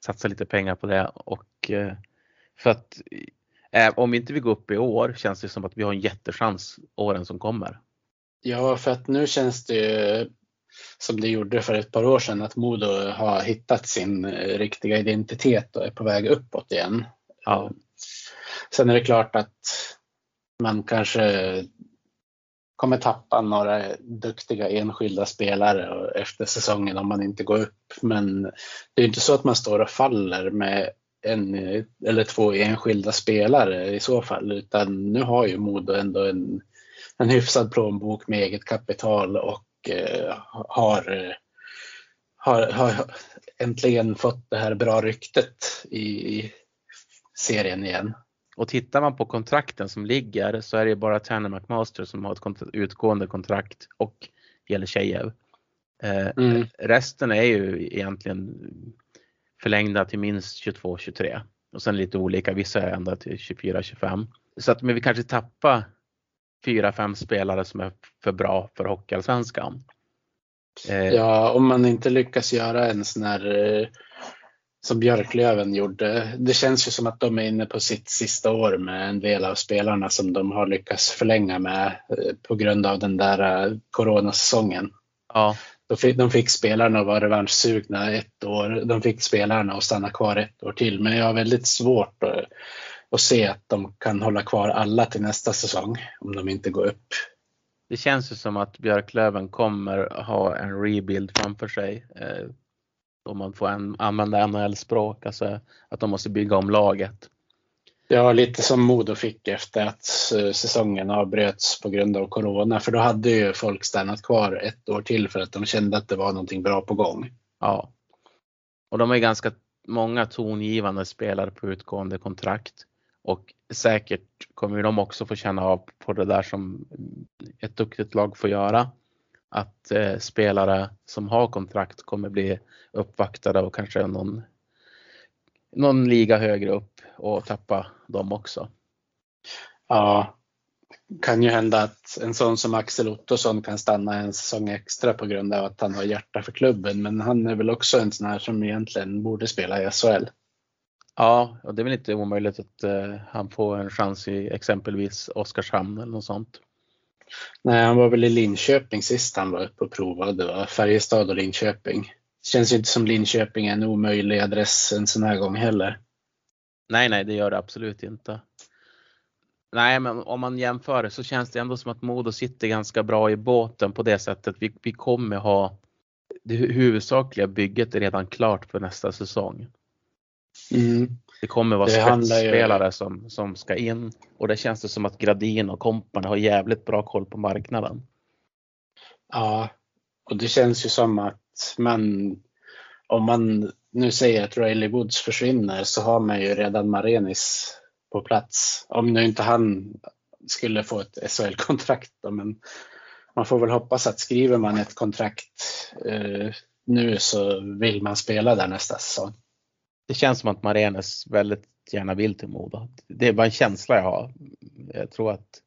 Satsa lite pengar på det och eh, för att eh, om inte vi går upp i år känns det som att vi har en jättechans åren som kommer. Ja, för att nu känns det ju som det gjorde för ett par år sedan att Modo har hittat sin eh, riktiga identitet och är på väg uppåt igen. Ja. Sen är det klart att man kanske kommer tappa några duktiga enskilda spelare efter säsongen om man inte går upp. Men det är inte så att man står och faller med en eller två enskilda spelare i så fall, utan nu har ju Modo ändå en, en hyfsad plånbok med eget kapital och eh, har, eh, har, har äntligen fått det här bra ryktet i, serien igen. Och tittar man på kontrakten som ligger så är det bara Tanner McMaster som har ett utgående kontrakt och Jelisjejev. Eh, Mm. Resten är ju egentligen förlängda till minst 22-23 och sen lite olika, vissa är ända till 24-25. Så att men vi kanske tappar fyra, fem spelare som är för bra för Hockeyallsvenskan. Eh, Ja, om man inte lyckas göra en sån här eh, som Björklöven gjorde. Det känns ju som att de är inne på sitt sista år med en del av spelarna som de har lyckats förlänga med eh, på grund av den där coronasäsongen. ja, De fick, de fick spelarna att vara revanschsugna ett år. De fick spelarna att stanna kvar ett år till. Men jag har väldigt svårt att, att se att de kan hålla kvar alla till nästa säsong om de inte går upp. det känns ju som att Björklöven kommer ha en rebuild framför sig. Eh, om man får en, använda NHL-språk, alltså att de måste bygga om laget. Ja, lite som Modo fick efter att säsongen avbröts på grund av corona. För då hade ju folk stannat kvar ett år till för att de kände att det var någonting bra på gång. Ja. Och de är ganska många tongivande spelare på utgående kontrakt. Och säkert kommer de också få känna av på det där som ett duktigt lag får göra. Att eh, spelare som har kontrakt kommer bli uppvaktade och kanske någon, någon liga högre upp och tappa dem också. Ja, kan ju hända att en sån som Axel Ottosson kan stanna en säsong extra på grund av att han har hjärta för klubben. Men han är väl också en sån här som egentligen borde spela i SHL. Ja, och det är väl inte omöjligt att uh, han får en chans i exempelvis Oskarshamn eller något sånt. Nej, han var väl i Linköping sist han var uppe och provade. Va? Färjestad och Linköping. Känns ju inte som Linköping är en omöjlig adress en sån här gång heller. Nej, nej, det gör det absolut inte. Nej, men om man jämför så känns det ändå som att Modo sitter ganska bra i båten på det sättet. Vi, vi kommer ha det huvudsakliga bygget är redan klart för nästa säsong. Mm. Det kommer vara spetsspelare ju... som, som ska in och det känns det som att Gradin och kompan har jävligt bra koll på marknaden. Ja, och det känns ju som att man, om man nu säger att Riley Woods försvinner så har man ju redan Marenis på plats. Om nu inte han skulle få ett SHL-kontrakt men man får väl hoppas att skriver man ett kontrakt eh, nu så vill man spela där nästa säsong. Det känns som att Marenes väldigt gärna vill till Modo. Det är bara en känsla jag har. Jag tror att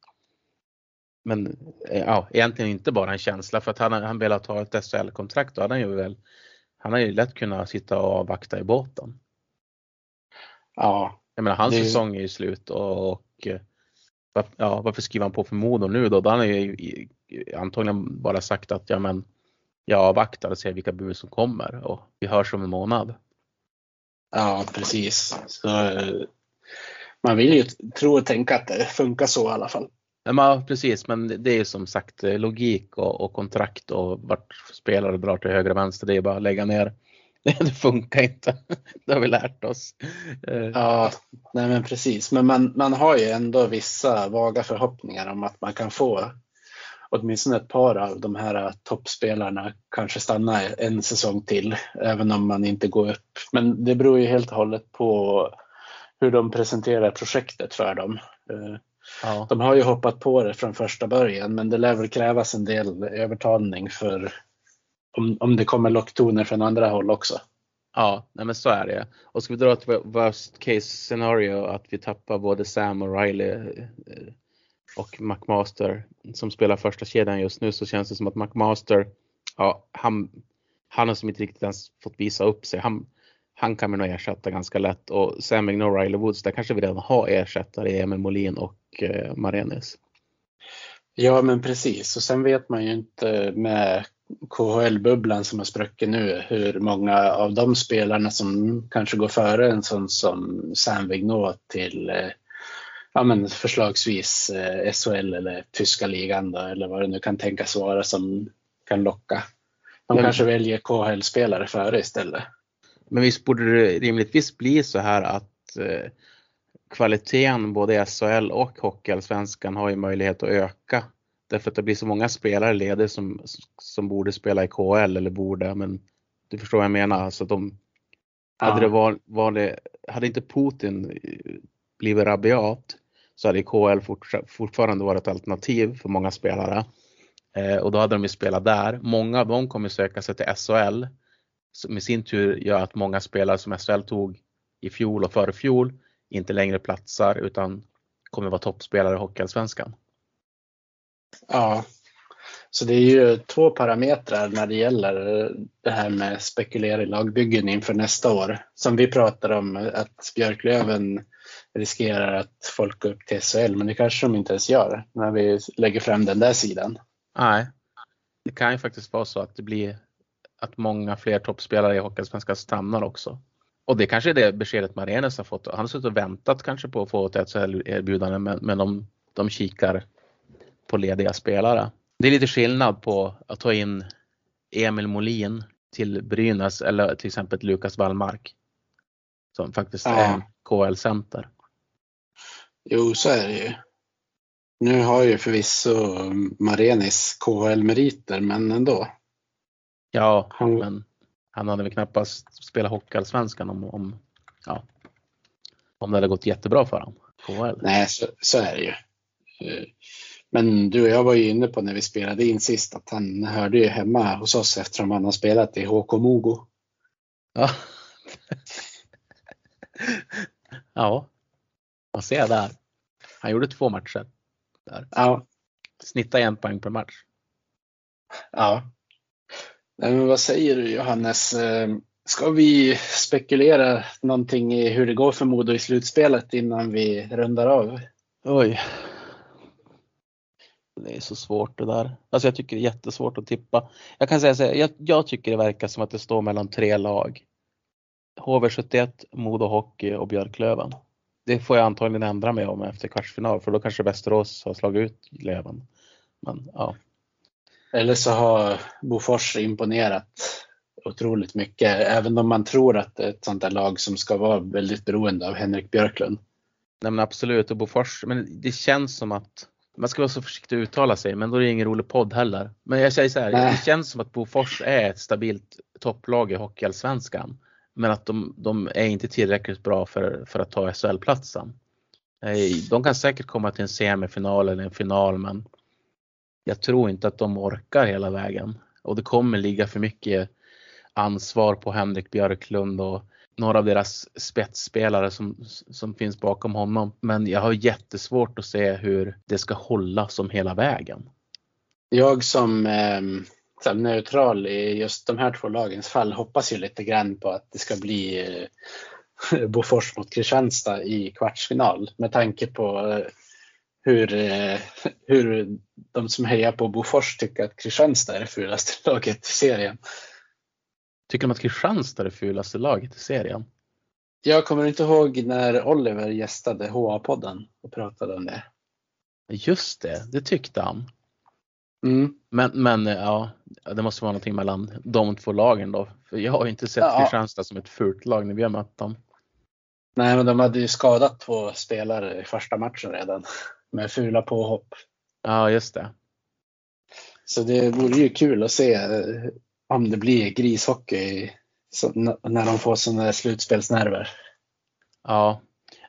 men ja, egentligen inte bara en känsla för att han, han velat ha ett SHL-kontrakt då hade han ju väl han har ju lätt kunnat sitta och avvakta i båten. Ja. Jag menar hans det... säsong är ju slut och, och ja, varför skriver han på för Modo nu då? Då har han ju antagligen bara sagt att ja men jag avvaktar och ser vilka bud som kommer och vi hörs om en månad. Ja precis. Så, man vill ju tro och tänka att det funkar så i alla fall. Ja, precis, men det är som sagt logik och, och kontrakt och vart spelare drar till höger och vänster. Det är bara att lägga ner. Det funkar inte. Det har vi lärt oss. Ja, nej men precis. Men man, man har ju ändå vissa vaga förhoppningar om att man kan få åtminstone ett par av de här toppspelarna kanske stanna en säsong till, även om man inte går upp. Men det beror ju helt och hållet på hur de presenterar projektet för dem. Ja. De har ju hoppat på det från första början men det lär väl krävas en del övertalning för om, om det kommer locktoner från andra håll också. Ja, nej men så är det. Och ska vi dra ett worst case scenario att vi tappar både Sam och Riley eh, och McMaster som spelar första kedjan just nu så känns det som att McMaster, ja, han, han har som inte riktigt ens fått visa upp sig. Han, han kan vi nog ersätta ganska lätt och Sam och Riley Woods, där kanske vi redan har ersättare i Emil Molin och eh, Marenis. Ja men precis och sen vet man ju inte med KHL-bubblan som har spruckit nu hur många av de spelarna som kanske går före en sån som Sam Vignot till eh, ja, men förslagsvis eh, SHL eller tyska ligan då, eller vad det nu kan tänkas vara som kan locka. De men, kanske väljer KHL-spelare före istället. Men visst borde det rimligtvis bli så här att eh, kvaliteten både i SHL och Hockeyallsvenskan har ju möjlighet att öka. Därför att det blir så många spelare leder som, som borde spela i KHL eller borde, men du förstår vad jag menar. Alltså de, ja. hade, det var, var det, hade inte Putin blivit rabiat så hade KHL fortfarande varit ett alternativ för många spelare. Eh, och då hade de ju spelat där. Många av dem kommer söka sig till SHL som i sin tur gör att många spelare som SHL tog i fjol och före fjol inte längre platsar utan kommer vara toppspelare i Hockeyallsvenskan. Ja, så det är ju två parametrar när det gäller det här med spekulera i lagbyggen inför nästa år. Som vi pratar om att Björklöven riskerar att folk går upp till SHL, men det kanske de inte ens gör när vi lägger fram den där sidan. Nej, det kan ju faktiskt vara så att det blir att många fler toppspelare i Hockeyallsvenskan stannar också. Och det kanske är det beskedet Marenes har fått. Han har suttit och väntat kanske på att få ett SHL-erbjudande men, men de, de kikar på lediga spelare. Det är lite skillnad på att ta in Emil Molin till Brynäs eller till exempel Lukas Wallmark. Som faktiskt ja. är en KL-center. Jo, så är det ju. Nu har ju förvisso Marenis KHL-meriter, men ändå. Ja, han... men han hade väl knappast spelat Hockeyallsvenskan om, om, ja, om det hade gått jättebra för honom. KHL. Nej, så, så är det ju. Men du och jag var ju inne på när vi spelade in sist att han hörde ju hemma hos oss eftersom han har spelat i HK Mogo. Ja. ja, man ser där. Han gjorde två matcher. Där. Ja. Snitta en poäng per match. Ja. Men vad säger du Johannes? Eh, Ska vi spekulera någonting i hur det går för Modo i slutspelet innan vi rundar av? Oj. Det är så svårt det där. Alltså jag tycker det är jättesvårt att tippa. Jag kan säga så här, jag, jag tycker det verkar som att det står mellan tre lag. HV71, Modo Hockey och Björklöven. Det får jag antagligen ändra mig om efter kvartsfinal för då kanske Västerås har slagit ut Löven. Men ja. Eller så har Bofors imponerat otroligt mycket, även om man tror att det är ett sånt där lag som ska vara väldigt beroende av Henrik Björklund. Nej men absolut och Bofors, men det känns som att man ska vara så försiktig att uttala sig men då är det ingen rolig podd heller. Men jag säger så här, Nej. det känns som att Bofors är ett stabilt topplag i Hockeyallsvenskan. Men att de, de är inte tillräckligt bra för, för att ta SHL-platsen. Eh, De kan säkert komma till en semifinal eller en final men jag tror inte att de orkar hela vägen. Och det kommer ligga för mycket ansvar på Henrik Björklund och några av deras spetsspelare som, som finns bakom honom. Men jag har jättesvårt att se hur det ska hålla som hela vägen. Jag som, eh, som neutral i just de här två lagens fall hoppas ju lite grann på att det ska bli eh, Bofors mot Kristianstad i kvartsfinal med tanke på eh, hur, eh, hur de som hejar på Bofors tycker att Kristianstad är det fulaste laget i serien. Tycker de att Kristianstad är det fulaste laget i serien? Jag kommer inte ihåg när Oliver gästade HA-podden och pratade om det. Just det, det tyckte han. Mm. Men, men ja, det måste vara någonting mellan de två lagen då. För jag har ju inte sett Ja. Kristianstad som ett fult lag när vi har mött dem. Nej, men de hade ju skadat två spelare i första matchen redan med fula påhopp. Ja, just det. Så det vore ju kul att se eh, om det blir grishockey så, när de får sådana slutspelsnerver. Ja,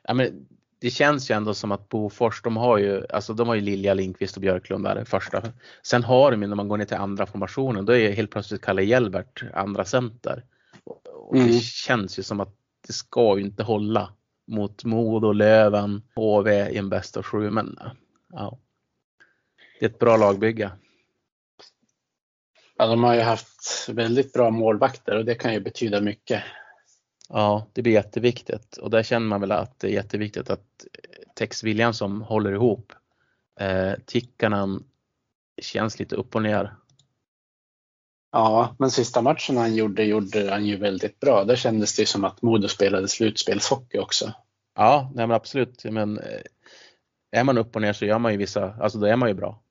ja men det känns ju ändå som att Bofors, de har ju, alltså de har ju Lilja Lindqvist och Björklund där första. Sen har de ju när man går ner till andra formationen, då är helt plötsligt Kalle Hjelbert andra center. Och det Mm. känns ju som att det ska ju inte hålla mot Modo, Löven, HV i en bäst av sju, men ja. Det är ett bra lagbygge. Ja, de har ju haft väldigt bra målvakter och det kan ju betyda mycket. Ja, det blir jätteviktigt och där känner man väl att det är jätteviktigt att Tex Williamson håller ihop. Eh, Tikkanen känns lite upp och ner. Ja, men sista matchen han gjorde, gjorde han ju väldigt bra. Där kändes det som att Modo spelade slutspelshockey också. Ja, nej men absolut. Men eh, är man upp och ner så gör man ju vissa, alltså då är man ju bra.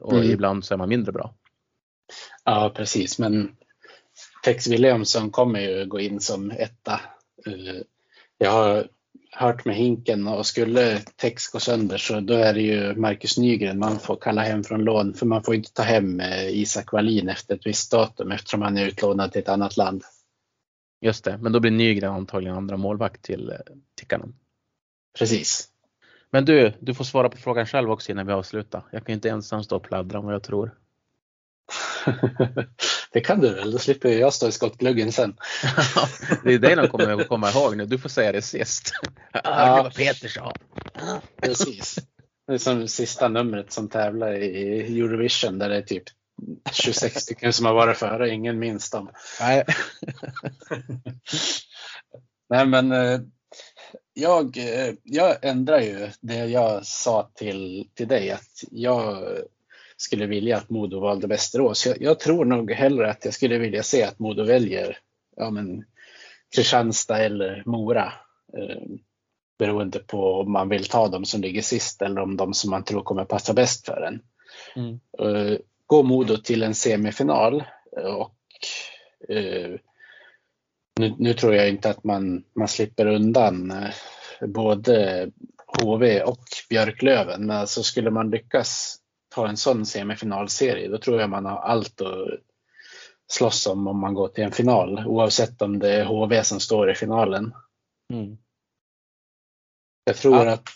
Och Mm. ibland så är man mindre bra. Ja, precis. Men Tex Williamson kommer ju gå in som etta. Eh, Jag har hört med Hinken och skulle Tex gå sönder så då är det ju Marcus Nygren man får kalla hem från lån för man får inte ta hem eh, Isak Wallin efter ett visst datum eftersom han är utlånad till ett annat land. Just det, men då blir Nygren antagligen andra målvakt till eh, Tikkanen. Precis. Men du, du får svara på frågan själv också innan vi avslutar. Jag kan inte ensam stå och pladdra om vad jag tror. Det kan du väl, då slipper jag stå i skottgluggen sen. det är det de kommer att komma ihåg nu. Du får säga det sist. Ja. Hörde vad Peter sa. Precis. Det är som sista numret som tävlar i Eurovision där det är typ 26 stycken som har varit före, ingen minns dem. Nej. Nej men eh, jag, eh, jag ändrar ju det jag sa till, till dig att jag skulle vilja att Modo valde Västerås. Jag, jag tror nog hellre att jag skulle vilja se att Modo väljer ja, men, Kristianstad eller Mora. Eh, beroende på om man vill ta dem som ligger sist eller om de som man tror kommer passa bäst för en. Mm. Eh, går Modo till en semifinal och eh, nu, nu tror jag inte att man, man slipper undan eh, både HV och Björklöven. Men alltså skulle man lyckas ta en sån semifinalserie då tror jag man har allt att slåss om om man går till en final oavsett om det är HV som står i finalen. Mm. Jag tror Ja. att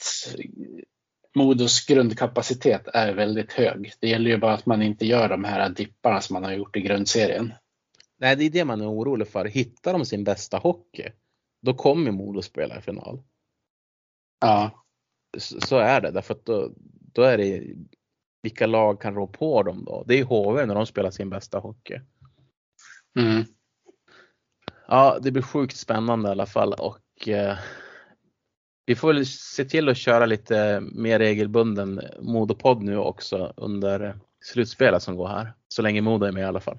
Modos grundkapacitet är väldigt hög. Det gäller ju bara att man inte gör de här dipparna som man har gjort i grundserien. Nej, det är det man är orolig för. Hittar de sin bästa hockey, då kommer Modo spela i final. Ja, Så, så är det, därför att då, då är det vilka lag kan rå på dem då? Det är HV när de spelar sin bästa hockey. mm. Ja, det blir sjukt spännande i alla fall och eh, vi får väl se till att köra lite mer regelbunden Modopodd nu också under slutspelet som går här. Så länge Modo är med i alla fall.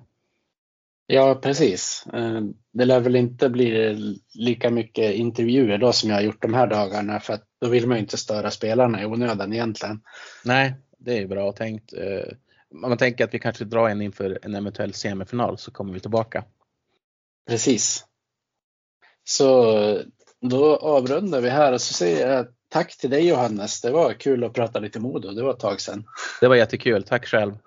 Ja, precis. Eh, det lär väl inte bli lika mycket intervjuer då som jag har gjort de här dagarna för att då vill man ju inte störa spelarna i onödan egentligen. Nej, det är bra tänkt. Eh, om man tänker att vi kanske drar en inför en eventuell semifinal så kommer vi tillbaka. Precis. Så då avrundar vi här och så säger jag tack till dig Johannes. Det var kul att prata lite Modo. Det var ett tag sedan. Det var jättekul. Tack själv.